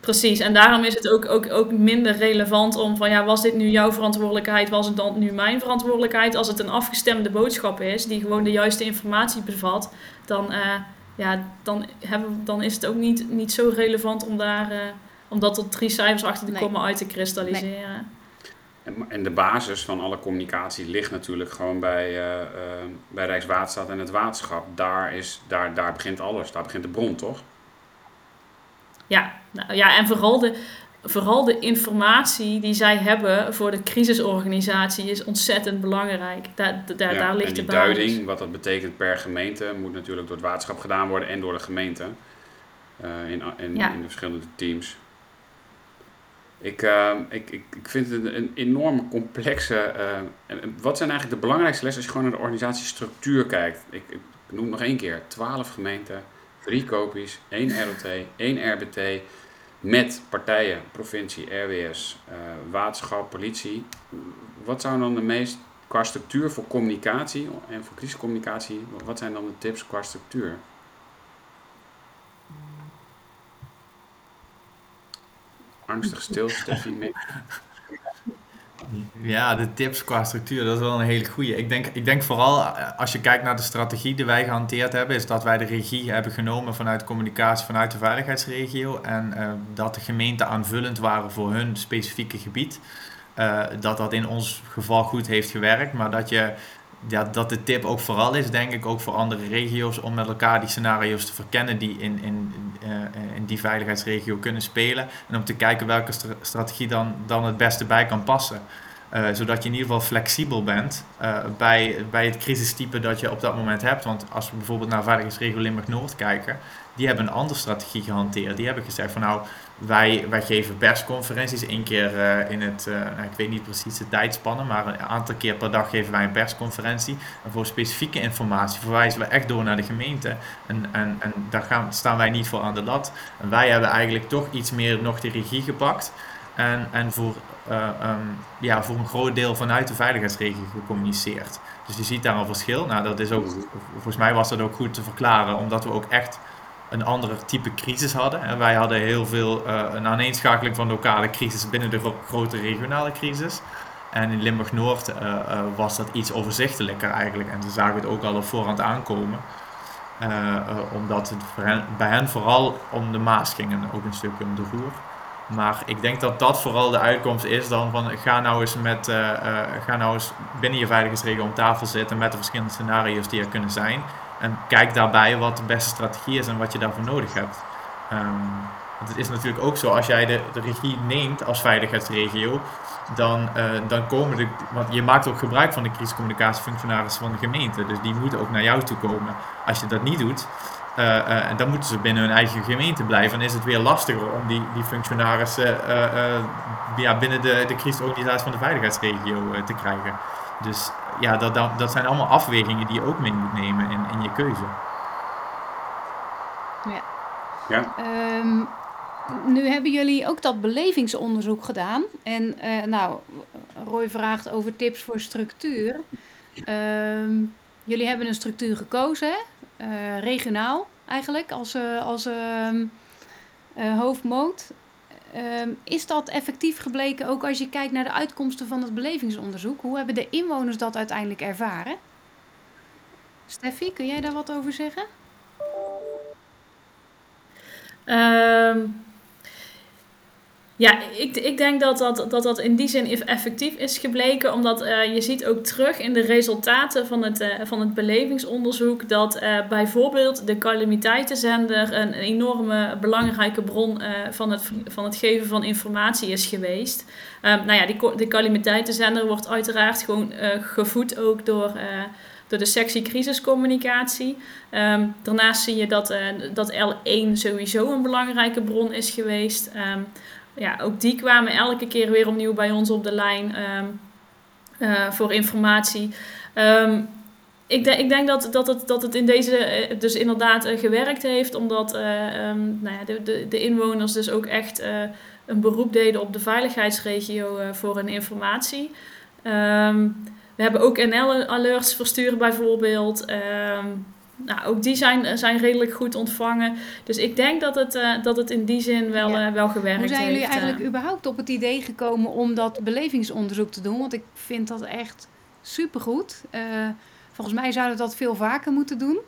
Speaker 3: Precies, en daarom is het ook, ook, ook minder relevant om van ja, was dit nu jouw verantwoordelijkheid, was het dan nu mijn verantwoordelijkheid? Als het een afgestemde boodschap is, die gewoon de juiste informatie bevat, dan, uh, ja, dan, hebben, dan is het ook niet, niet zo relevant om daar... Uh, om dat tot drie cijfers achter de nee. komma uit te kristalliseren.
Speaker 4: En, en, de basis van alle communicatie ligt natuurlijk gewoon bij, uh, uh, bij Rijkswaterstaat en het waterschap. Daar, is, daar, daar begint alles, daar begint de bron, toch?
Speaker 3: Ja, nou, ja en vooral de, vooral de informatie die zij hebben voor de crisisorganisatie is ontzettend belangrijk. Daar, daar, ja, daar ligt
Speaker 4: en die
Speaker 3: de
Speaker 4: duiding, wat dat betekent per gemeente, moet natuurlijk door het waterschap gedaan worden en door de gemeente. Uh, in, in, ja. in de verschillende teams. Ik, uh, ik, ik, ik vind het een, enorme complexe. Uh, wat zijn eigenlijk de belangrijkste lessen als je gewoon naar de organisatiestructuur kijkt? Ik, ik noem nog één keer: 12 gemeenten, drie kopies, één ROT, één RBT. Met partijen, provincie, RWS, uh, waterschap, politie. Wat zou dan de meest qua structuur voor communicatie en voor crisiscommunicatie, wat zijn dan de tips qua structuur? Angstig stil, Steffi?
Speaker 2: Ja, de tips qua structuur, dat is wel een hele goede. Ik denk, ik denk vooral eh, als je kijkt naar de strategie die wij gehanteerd hebben, is dat wij de regie hebben genomen vanuit communicatie vanuit de veiligheidsregio en uh, dat de gemeenten aanvullend waren voor hun specifieke gebied. Uh, dat dat in ons geval goed heeft gewerkt, maar dat je ja, dat de tip ook vooral is, denk ik, ook voor andere regio's om met elkaar die scenario's te verkennen die in, in, uh, in die veiligheidsregio kunnen spelen. En om te kijken welke strategie dan, dan het beste bij kan passen. Uh, zodat je in ieder geval flexibel bent bij, bij het crisistype dat je op dat moment hebt. Want als we bijvoorbeeld naar veiligheidsregio Limburg-Noord kijken, die hebben een andere strategie gehanteerd. Die hebben gezegd van nou, wij, wij geven persconferenties één keer uh, in het, uh, nou, ik weet niet precies de tijdspannen, maar een aantal keer per dag geven wij een persconferentie. En voor specifieke informatie verwijzen we echt door naar de gemeente. En, en, en daar gaan, staan wij niet voor aan de lat. En wij hebben eigenlijk toch iets meer nog de regie gepakt. En, en voor, uh, um, ja, voor een groot deel vanuit de veiligheidsregio gecommuniceerd. Dus je ziet daar een verschil. Nou, dat is ook, volgens mij was dat ook goed te verklaren, omdat we ook echt een andere type crisis hadden. En wij hadden heel veel uh, een aaneenschakeling van lokale crisis binnen de grote regionale crisis. En in Limburg-Noord uh, uh, was dat iets overzichtelijker eigenlijk. En ze zagen het ook al op voorhand aankomen. omdat het bij hen vooral om de Maas ging en ook een stukje om de Roer. Maar ik denk dat dat vooral de uitkomst is dan van ga nou eens, met, ga nou eens binnen je veiligheidsregio om tafel zitten met de verschillende scenario's die er kunnen zijn. En kijk daarbij wat de beste strategie is en wat je daarvoor nodig hebt. Um, want het is natuurlijk ook zo, als jij de, de regie neemt als veiligheidsregio, dan, uh, dan komen de. Want je maakt ook gebruik van de crisiscommunicatiefunctionarissen van de gemeente. Dus die moeten ook naar jou toe komen. Als je dat niet doet, uh, uh, dan moeten ze binnen hun eigen gemeente blijven. En is het weer lastiger om die, die functionarissen ja, binnen de, de crisisorganisatie van de veiligheidsregio te krijgen. Dus ja, dat, dat, dat zijn allemaal afwegingen die je ook mee moet nemen in, in je keuze.
Speaker 1: Ja. ja. Um, nu hebben jullie ook dat belevingsonderzoek gedaan. En uh, nou, Roy vraagt over tips voor structuur. Um, jullie hebben een structuur gekozen, uh, regionaal eigenlijk, als, uh, als uh, hoofdmoot. Ehm, is dat effectief gebleken ook als je kijkt naar de uitkomsten van het belevingsonderzoek? Hoe hebben de inwoners dat uiteindelijk ervaren? Steffi, kun jij daar wat over zeggen?
Speaker 3: Ehm, ja, ik, ik denk dat dat, dat dat in die zin effectief is gebleken, omdat uh, je ziet ook terug in de resultaten van het, uh, van het belevingsonderzoek dat uh, bijvoorbeeld de calamiteitenzender een enorme belangrijke bron van, het, van het geven van informatie is geweest. Um, nou ja, die, de calamiteitenzender wordt uiteraard gewoon gevoed ook door door de sectie crisiscommunicatie. Um, daarnaast zie je dat, dat L1 sowieso een belangrijke bron is geweest. Um, ja, ook die kwamen elke keer weer opnieuw bij ons op de lijn um, uh, voor informatie. ik, de, ik denk dat, dat, het, dat het in deze dus inderdaad uh, gewerkt heeft, omdat nou ja, de, de, de inwoners dus ook echt een beroep deden op de veiligheidsregio voor hun informatie. We hebben ook NL-alerts versturen bijvoorbeeld. Nou, ook die zijn, zijn redelijk goed ontvangen. Dus ik denk dat het, uh, dat het in die zin wel, ja. uh, wel gewerkt heeft.
Speaker 1: Hoe zijn jullie
Speaker 3: heeft,
Speaker 1: eigenlijk überhaupt op het idee gekomen om dat belevingsonderzoek te doen? Want ik vind dat echt supergoed. Volgens mij zouden we dat veel vaker moeten doen.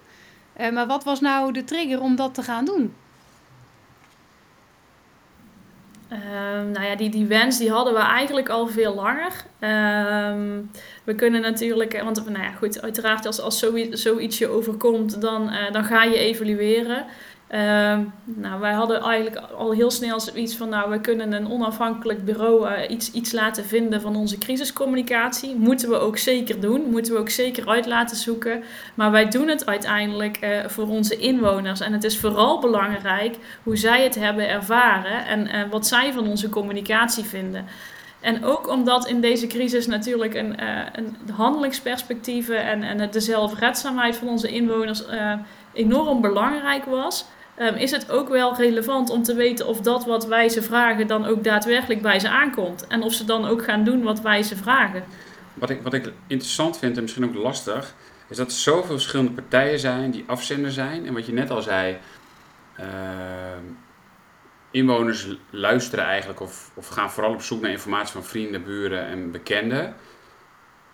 Speaker 1: maar wat was nou de trigger om dat te gaan doen?
Speaker 3: Um, nou ja, die, die wens die hadden we eigenlijk al veel langer. Um, we kunnen natuurlijk, want nou ja, goed, uiteraard als, als zoiets, zoiets je overkomt, dan, uh, dan ga je evalueren. Uh, nou, wij hadden eigenlijk al heel snel zoiets van, nou, we kunnen een onafhankelijk bureau uh, iets, iets laten vinden van onze crisiscommunicatie. Moeten we ook zeker doen, moeten we ook zeker uit laten zoeken. Maar wij doen het uiteindelijk uh, voor onze inwoners. En het is vooral belangrijk hoe zij het hebben ervaren en uh, wat zij van onze communicatie vinden. En ook omdat in deze crisis natuurlijk een, een handelingsperspectieven en, en de zelfredzaamheid van onze inwoners enorm belangrijk was um, is het ook wel relevant om te weten of dat wat wij ze vragen dan ook daadwerkelijk bij ze aankomt. En of ze dan ook gaan doen wat wij ze vragen.
Speaker 4: Wat ik, wat ik interessant vind en misschien ook lastig, is dat er zoveel verschillende partijen zijn die afzender zijn. En wat je net al zei, uh, inwoners luisteren eigenlijk of, of gaan vooral op zoek naar informatie van vrienden, buren en bekenden.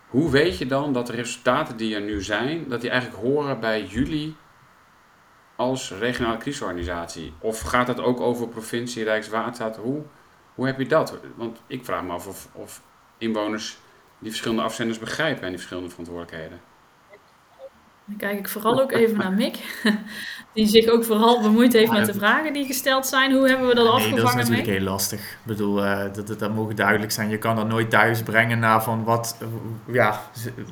Speaker 4: Hoe weet je dan dat de resultaten die er nu zijn, dat die eigenlijk horen bij jullie als regionale crisisorganisatie? Of gaat het ook over provincie, Rijkswaterstaat? Hoe, hoe heb je dat? Want ik vraag me af of, of inwoners die verschillende afzenders begrijpen en die verschillende verantwoordelijkheden.
Speaker 3: Dan kijk ik vooral ook even naar Mick, <laughs> die zich ook vooral bemoeid heeft met de vragen die gesteld zijn. Hoe hebben we dat afgevangen? Nee,
Speaker 2: dat is natuurlijk heel lastig. Ik bedoel, uh, dat, dat, dat mogen duidelijk zijn. Je kan dat nooit thuis brengen naar van wat, ja,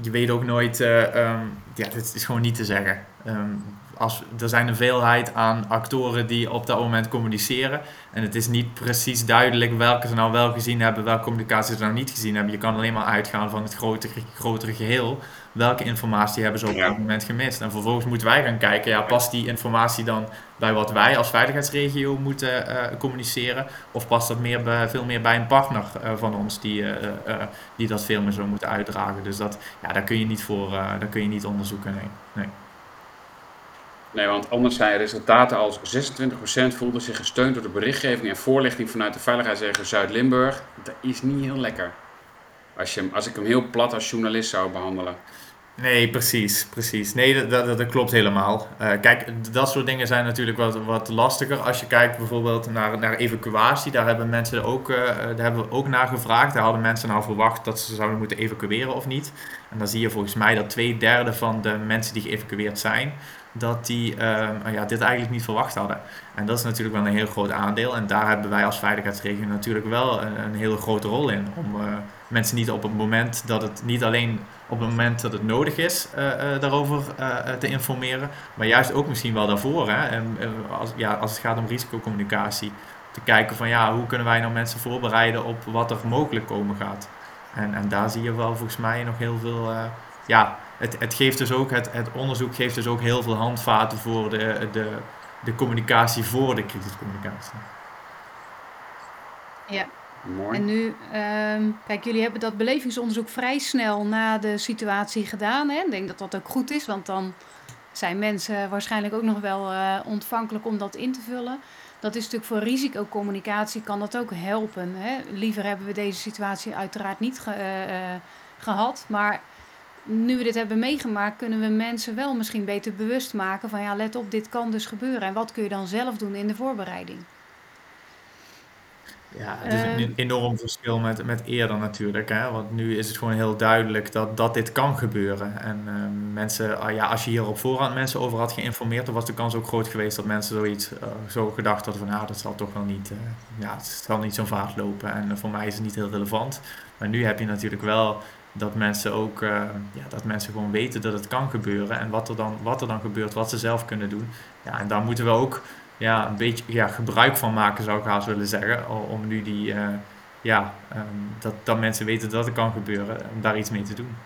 Speaker 2: je weet ook nooit, uh, um, ja, dit is gewoon niet te zeggen. Um, als, er zijn een veelheid aan actoren die op dat moment communiceren. En het is niet precies duidelijk welke ze nou wel gezien hebben, welke communicatie ze nou niet gezien hebben. Je kan alleen maar uitgaan van het grotere, grotere geheel. Welke informatie hebben ze op dat moment gemist? En vervolgens moeten wij gaan kijken, ja, past die informatie dan bij wat wij als veiligheidsregio moeten uh, communiceren? Of past dat meer bij, veel meer bij een partner uh, van ons die, uh, die dat veel meer zou moeten uitdragen? Dus dat, ja, daar kun je niet voor, daar kun je niet onderzoeken, nee. nee.
Speaker 4: Nee, want anders zijn resultaten als 26% voelde zich gesteund door de berichtgeving en voorlichting vanuit de Veiligheidsregio Zuid-Limburg. Dat is niet heel lekker. Als, je, als ik hem heel plat als journalist zou behandelen.
Speaker 2: Nee, precies, precies. Nee, dat, dat, dat klopt helemaal. Uh, kijk, dat soort dingen zijn natuurlijk wat, wat lastiger. Als je kijkt bijvoorbeeld naar, naar evacuatie, daar hebben mensen ook, uh, daar hebben we ook naar gevraagd. Daar hadden mensen nou verwacht dat ze zouden moeten evacueren of niet. En dan zie je volgens mij dat twee derde van de mensen die geëvacueerd zijn, dat die ja, dit eigenlijk niet verwacht hadden. En dat is natuurlijk wel een heel groot aandeel. En daar hebben wij als veiligheidsregio natuurlijk wel een, een hele grote rol in. Om mensen niet op het moment dat het niet alleen op het moment dat het nodig is uh, daarover te informeren, maar juist ook misschien wel daarvoor. Hè? En, als, ja, als het gaat om risicocommunicatie, te kijken van ja, hoe kunnen wij nou mensen voorbereiden op wat er mogelijk komen gaat. En, en daar zie je wel volgens mij nog heel veel ja, het, het, geeft dus ook, het, het onderzoek geeft dus ook heel veel handvaten voor de, de, de communicatie voor de crisiscommunicatie.
Speaker 1: Ja. En nu, um, kijk, jullie hebben dat belevingsonderzoek vrij snel na de situatie gedaan. Hè? Ik denk dat dat ook goed is, want dan zijn mensen waarschijnlijk ook nog wel uh, ontvankelijk om dat in te vullen. Dat is natuurlijk voor risicocommunicatie kan dat ook helpen. Hè? Liever hebben we deze situatie uiteraard niet ge, uh, gehad. Maar nu we dit hebben meegemaakt, kunnen we mensen wel misschien beter bewust maken van ja, let op, dit kan dus gebeuren. En wat kun je dan zelf doen in de voorbereiding?
Speaker 2: Ja, het is een ehm. enorm verschil met, met eerder natuurlijk. Hè? Want nu is het gewoon heel duidelijk dat, dat dit kan gebeuren. En uh, mensen, ah, ja, als je hier op voorhand mensen over had geïnformeerd, dan was de kans ook groot geweest dat mensen zoiets uh, zo gedacht hadden van nou, dat zal toch wel niet, uh, ja, het zal niet zo'n vaart lopen. En voor mij is het niet heel relevant. Maar nu heb je natuurlijk wel dat mensen ook ja, dat mensen gewoon weten dat het kan gebeuren. En wat er, dan, wat er dan gebeurt, wat ze zelf kunnen doen. Ja, en daar moeten we ook ja, een beetje ja, gebruik van maken, zou ik haast willen zeggen. Om nu die, uh, ja, um, dat, dat mensen weten dat het kan gebeuren, om daar iets mee te doen.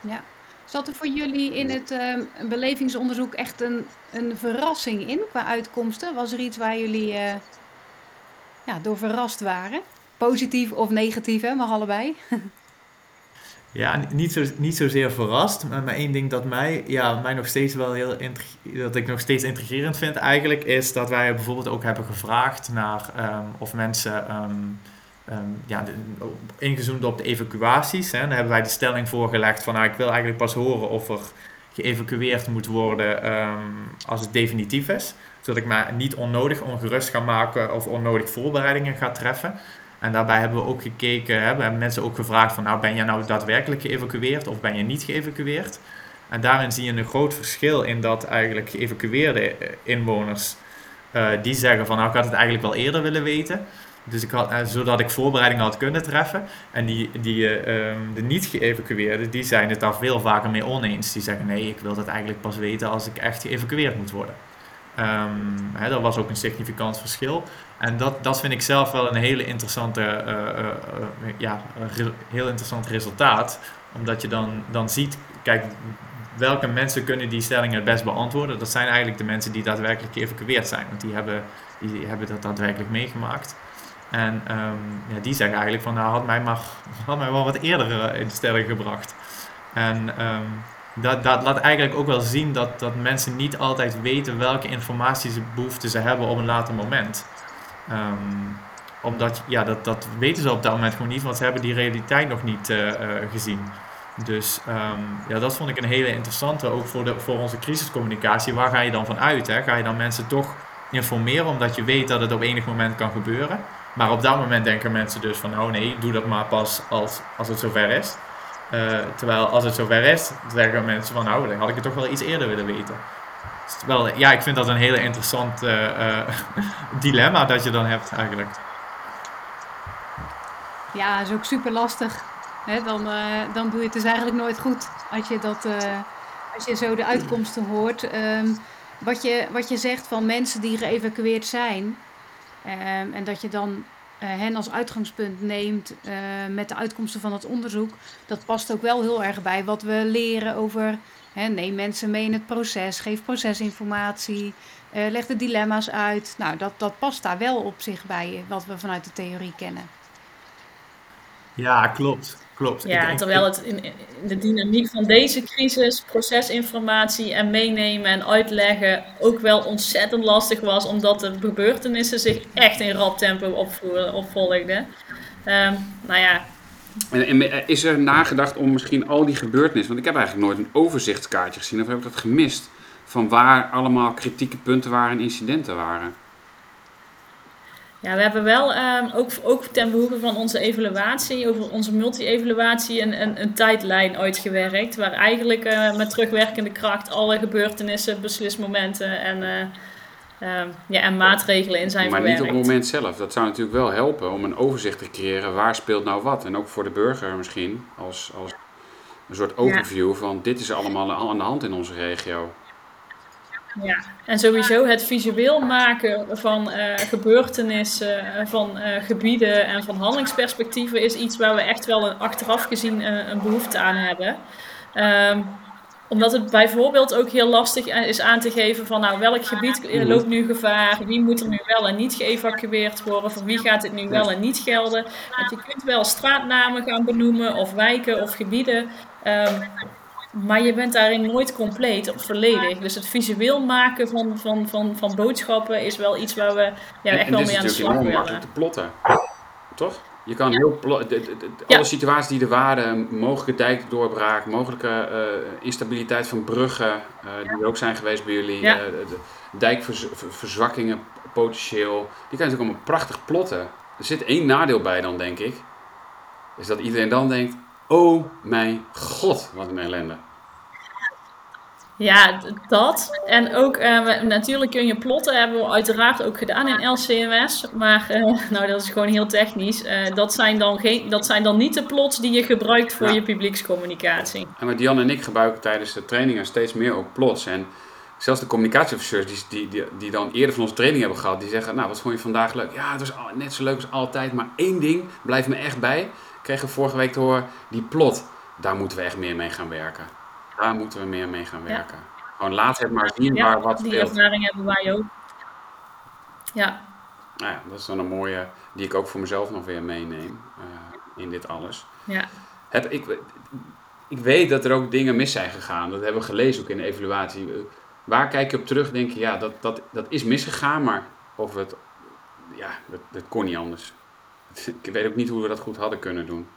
Speaker 1: Ja. Zat er voor jullie in het uh, belevingsonderzoek echt een, een verrassing in qua uitkomsten? Was er iets waar jullie uh, ja, door verrast waren? Positief of negatief, hè? mag allebei. <laughs>
Speaker 2: Ja, niet, zo, niet zozeer verrast, maar, één ding dat mij, ja, mij nog steeds wel heel dat ik nog steeds intrigerend vind eigenlijk, is dat wij bijvoorbeeld ook hebben gevraagd naar um, of mensen um, um, ja, ingezoomd op de evacuaties. Hè. Dan hebben wij de stelling voorgelegd van nou, ik wil eigenlijk pas horen of er geëvacueerd moet worden als het definitief is. Zodat ik me niet onnodig ongerust ga maken of onnodig voorbereidingen ga treffen. En daarbij hebben we ook gekeken, hè, we hebben mensen ook gevraagd van nou ben je nou daadwerkelijk geëvacueerd of ben je niet geëvacueerd? En daarin zie je een groot verschil in dat eigenlijk geëvacueerde eh, inwoners uh, die zeggen van nou ik had het eigenlijk wel eerder willen weten. Dus ik had, uh, zodat ik voorbereidingen had kunnen treffen. En die, die, uh, de niet geëvacueerden, die zijn het daar veel vaker mee oneens. Die zeggen nee, ik wil dat eigenlijk pas weten als ik echt geëvacueerd moet worden. Um, hè, dat was ook een significant verschil. En dat, dat vind ik zelf wel een hele interessante, uh, uh, ja, heel interessant resultaat. Omdat je dan, dan ziet, kijk, welke mensen kunnen die stellingen het best beantwoorden. Dat zijn eigenlijk de mensen die daadwerkelijk geëvacueerd zijn. Want die hebben, die hebben dat daadwerkelijk meegemaakt. En um, ja, die zeggen eigenlijk van, nou had mij, maar, had mij wel wat eerder in de stelling gebracht. En um, dat, dat laat eigenlijk ook wel zien dat, dat mensen niet altijd weten welke informatie ze behoeften ze hebben op een later moment. Um, omdat, ja, dat, dat weten ze op dat moment gewoon niet, want ze hebben die realiteit nog niet uh, uh, gezien. Dus um, ja, dat vond ik een hele interessante, ook voor, de, voor onze crisiscommunicatie. Waar ga je dan van uit? Hè? Ga je dan mensen toch informeren, omdat je weet dat het op enig moment kan gebeuren? Maar op dat moment denken mensen dus van, oh nee, doe dat maar pas als, als het zover is. Uh, terwijl als het zover is, zeggen mensen van nou, dan had ik het toch wel iets eerder willen weten. Dus wel, ja, ik vind dat een hele interessant uh, <laughs> dilemma dat je dan hebt eigenlijk.
Speaker 1: Ja, is ook super lastig. Dan, dan doe je het dus eigenlijk nooit goed als je, dat, als je zo de uitkomsten hoort. Um, wat, je, wat je zegt van mensen die geëvacueerd zijn. Um, en dat je dan hen als uitgangspunt neemt uh, met de uitkomsten van het onderzoek, dat past ook wel heel erg bij wat we leren over. Neem mensen mee in het proces, geef procesinformatie, uh, leg de dilemma's uit. Nou, dat, dat past daar wel op zich bij wat we vanuit de theorie kennen.
Speaker 2: Ja, klopt. Klopt.
Speaker 3: Ja, terwijl het in, de dynamiek van deze crisis, procesinformatie en meenemen en uitleggen ook wel ontzettend lastig was, omdat de gebeurtenissen zich echt in rap tempo opvolgden. Um, nou ja.
Speaker 4: En, is er nagedacht om misschien al die gebeurtenissen, want ik heb eigenlijk nooit een overzichtskaartje gezien, of heb ik dat gemist, van waar allemaal kritieke punten waren en incidenten waren?
Speaker 3: Ja, we hebben wel um, ook, ook ten behoeve van onze evaluatie, over onze multi-evaluatie, een, een, een, tijdlijn uitgewerkt. Waar eigenlijk uh, met terugwerkende kracht alle gebeurtenissen, beslismomenten en, uh, um, ja, en maatregelen in zijn
Speaker 4: maar
Speaker 3: verwerkt.
Speaker 4: Maar niet op het moment zelf. Dat zou natuurlijk wel helpen om een overzicht te creëren waar speelt nou wat. En ook voor de burger misschien als, als een soort overview ja. van dit is allemaal aan de hand in onze regio.
Speaker 3: Ja, en sowieso het visueel maken van uh, gebeurtenissen, uh, van uh, gebieden en van handelingsperspectieven is iets waar we echt wel een, achteraf gezien een behoefte aan hebben. Um, omdat het bijvoorbeeld ook heel lastig is aan te geven van nou welk gebied loopt nu gevaar, wie moet er nu wel en niet geëvacueerd worden, voor wie gaat het nu wel en niet gelden. Want je kunt wel straatnamen gaan benoemen of wijken of gebieden. Um, maar je bent daarin nooit compleet of volledig. Dus het visueel maken van, van, van, van boodschappen is wel iets waar we ja, echt wel mee aan de slag willen. Het is
Speaker 4: natuurlijk te plotten, toch? Je kan heel de, de, de, alle situaties die er waren, mogelijke dijkdoorbraak, mogelijke uh, instabiliteit van bruggen, uh, die er ook zijn geweest bij jullie, uh, dijkverzwakkingen potentieel, die kan je natuurlijk allemaal prachtig plotten. Er zit één nadeel bij dan, denk ik, is dat iedereen dan denkt, oh mijn god, wat een ellende.
Speaker 3: Ja, dat. En ook uh, natuurlijk kun je plotten, hebben we uiteraard ook gedaan in LCMS. Maar uh, <laughs> nou, dat is gewoon heel technisch. Uh, dat, zijn dan geen, dat zijn dan niet de plots die je gebruikt voor je publiekscommunicatie.
Speaker 4: En met Jan en ik gebruiken tijdens de trainingen steeds meer ook plots. En zelfs de communicatieofficers die, die, die, die, dan eerder van onze training hebben gehad, die zeggen, nou wat vond je vandaag leuk? Ja, het was net zo leuk als altijd, maar één ding blijft me echt bij. Ik kreeg vorige week te horen, die plot, daar moeten we echt meer mee gaan werken. Daar moeten we meer mee gaan werken. Gewoon laat het maar zien waar wat
Speaker 3: die speelt. Die ervaring hebben wij ook. Ja.
Speaker 4: Nou ja, dat is dan een mooie, die ik ook voor mezelf nog weer meeneem uh, in dit alles.
Speaker 3: Ja.
Speaker 4: Heb, ik, ik weet dat er ook dingen mis zijn gegaan. Dat hebben we gelezen ook in de evaluatie. Waar kijk je op terug? Denk je, ja, dat, dat, dat is misgegaan, maar of het, ja, dat, dat kon niet anders. <laughs> Ik weet ook niet hoe we dat goed hadden kunnen doen.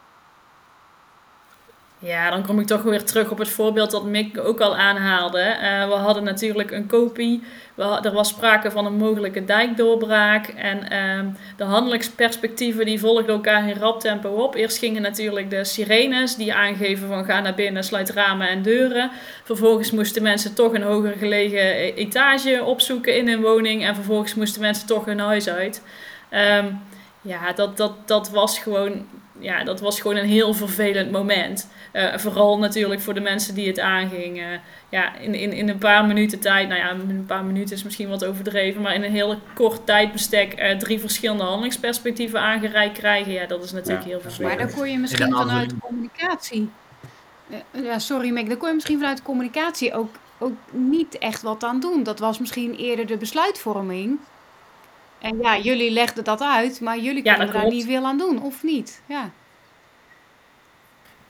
Speaker 3: Ja, dan kom ik toch weer terug op het voorbeeld dat Mick ook al aanhaalde. Uh, we hadden natuurlijk een kopie. We, er was sprake van een mogelijke dijkdoorbraak. En uh, de handelingsperspectieven die volgden elkaar in rap tempo op. Eerst gingen natuurlijk de sirenes die aangeven van ga naar binnen, sluit ramen en deuren. Vervolgens moesten mensen toch een hoger gelegen e-, etage opzoeken in hun woning. En vervolgens moesten mensen toch hun huis uit. Um, ja, dat, dat, dat was gewoon ja, dat was gewoon een heel vervelend moment. Uh, vooral natuurlijk voor de mensen die het aangingen. Uh, ja, in, in, in een paar minuten tijd, nou ja, een paar minuten is misschien wat overdreven, maar in een heel kort tijdbestek uh, drie verschillende handelingsperspectieven aangereikt krijgen. Ja, dat is natuurlijk heel vervelend.
Speaker 1: Maar daar kon je misschien vanuit de communicatie. Ja, sorry Mick, daar kon je misschien vanuit de communicatie ook, ook niet echt wat aan doen. Dat was misschien eerder de besluitvorming. En ja, jullie legden dat uit, maar jullie ja, konden daar niet veel aan doen, of niet? Ja.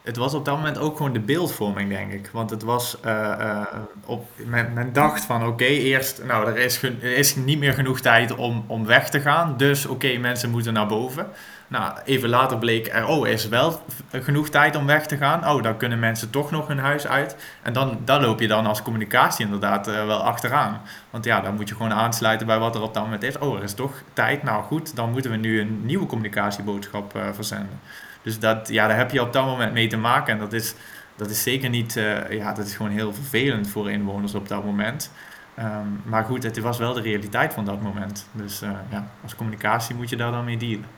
Speaker 2: Het was op dat moment ook gewoon de beeldvorming, denk ik. Want het was, uh, uh, op, men, men, dacht van oké, eerst, nou, er is, er is niet meer genoeg tijd om, om weg te gaan. Dus oké, mensen moeten naar boven. Nou, even later bleek er, oh, is wel genoeg tijd om weg te gaan. Oh, dan kunnen mensen toch nog hun huis uit. En dan, dan loop je dan als communicatie inderdaad uh, wel achteraan. Want ja, dan moet je gewoon aansluiten bij wat er op dat moment is. Oh, er is toch tijd. Nou goed, dan moeten we nu een nieuwe communicatieboodschap uh, verzenden. Dus dat, ja, daar heb je op dat moment mee te maken. En dat is, dat is zeker niet, uh, ja, dat is gewoon heel vervelend voor inwoners op dat moment. Um, maar goed, het was wel de realiteit van dat moment. Dus ja, als communicatie moet je daar dan mee dealen.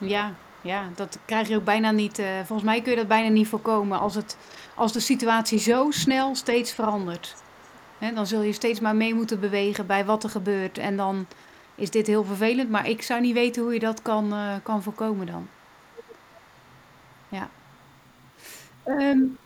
Speaker 1: Ja, ja, dat krijg je ook bijna niet. Uh, volgens mij kun je dat bijna niet voorkomen als, het, als de situatie zo snel steeds verandert. Hè, dan zul je steeds maar mee moeten bewegen bij wat er gebeurt. En dan is dit heel vervelend, maar ik zou niet weten hoe je dat kan, uh, kan voorkomen dan. Ja. Um,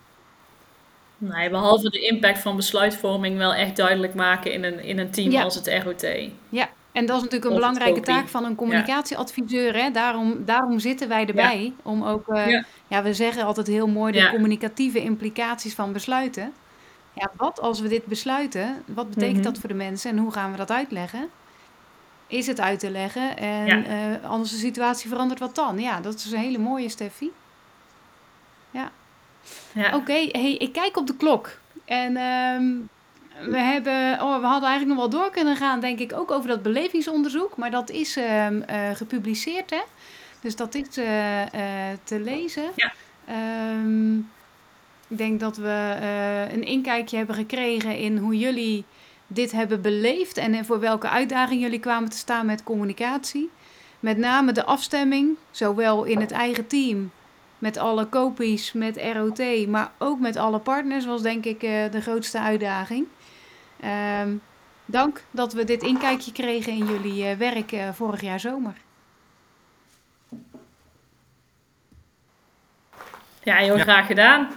Speaker 3: Nee, behalve de impact van besluitvorming wel echt duidelijk maken in een, in een team ja. als het ROT.
Speaker 1: Ja, en dat is natuurlijk een belangrijke taak van een communicatieadviseur. Hè? Daarom, daarom zitten wij erbij. Om ook, uh, ja. we zeggen altijd heel mooi de communicatieve implicaties van besluiten. Ja, wat als we dit besluiten? Wat betekent mm -hmm. dat voor de mensen en hoe gaan we dat uitleggen? Is het uit te leggen? En uh, als de situatie verandert, wat dan? Ja, dat is een hele mooie, Steffi. Ja. ja. Oké, okay, hey, ik kijk op de klok. En um, we, hebben, oh, we hadden eigenlijk nog wel door kunnen gaan, denk ik, ook over dat belevingsonderzoek. Maar dat is uh, uh, gepubliceerd, hè? Dus dat is uh, te lezen.
Speaker 3: Ja.
Speaker 1: Um, ik denk dat we een inkijkje hebben gekregen in hoe jullie dit hebben beleefd en voor welke uitdaging jullie kwamen te staan met communicatie. Met name de afstemming, zowel in het eigen team, met alle kopies, met ROT, maar ook met alle partners, was denk ik de grootste uitdaging. Um, dank dat we dit inkijkje kregen in jullie uh, werk uh, vorig jaar zomer.
Speaker 3: Ja, heel ja. graag gedaan.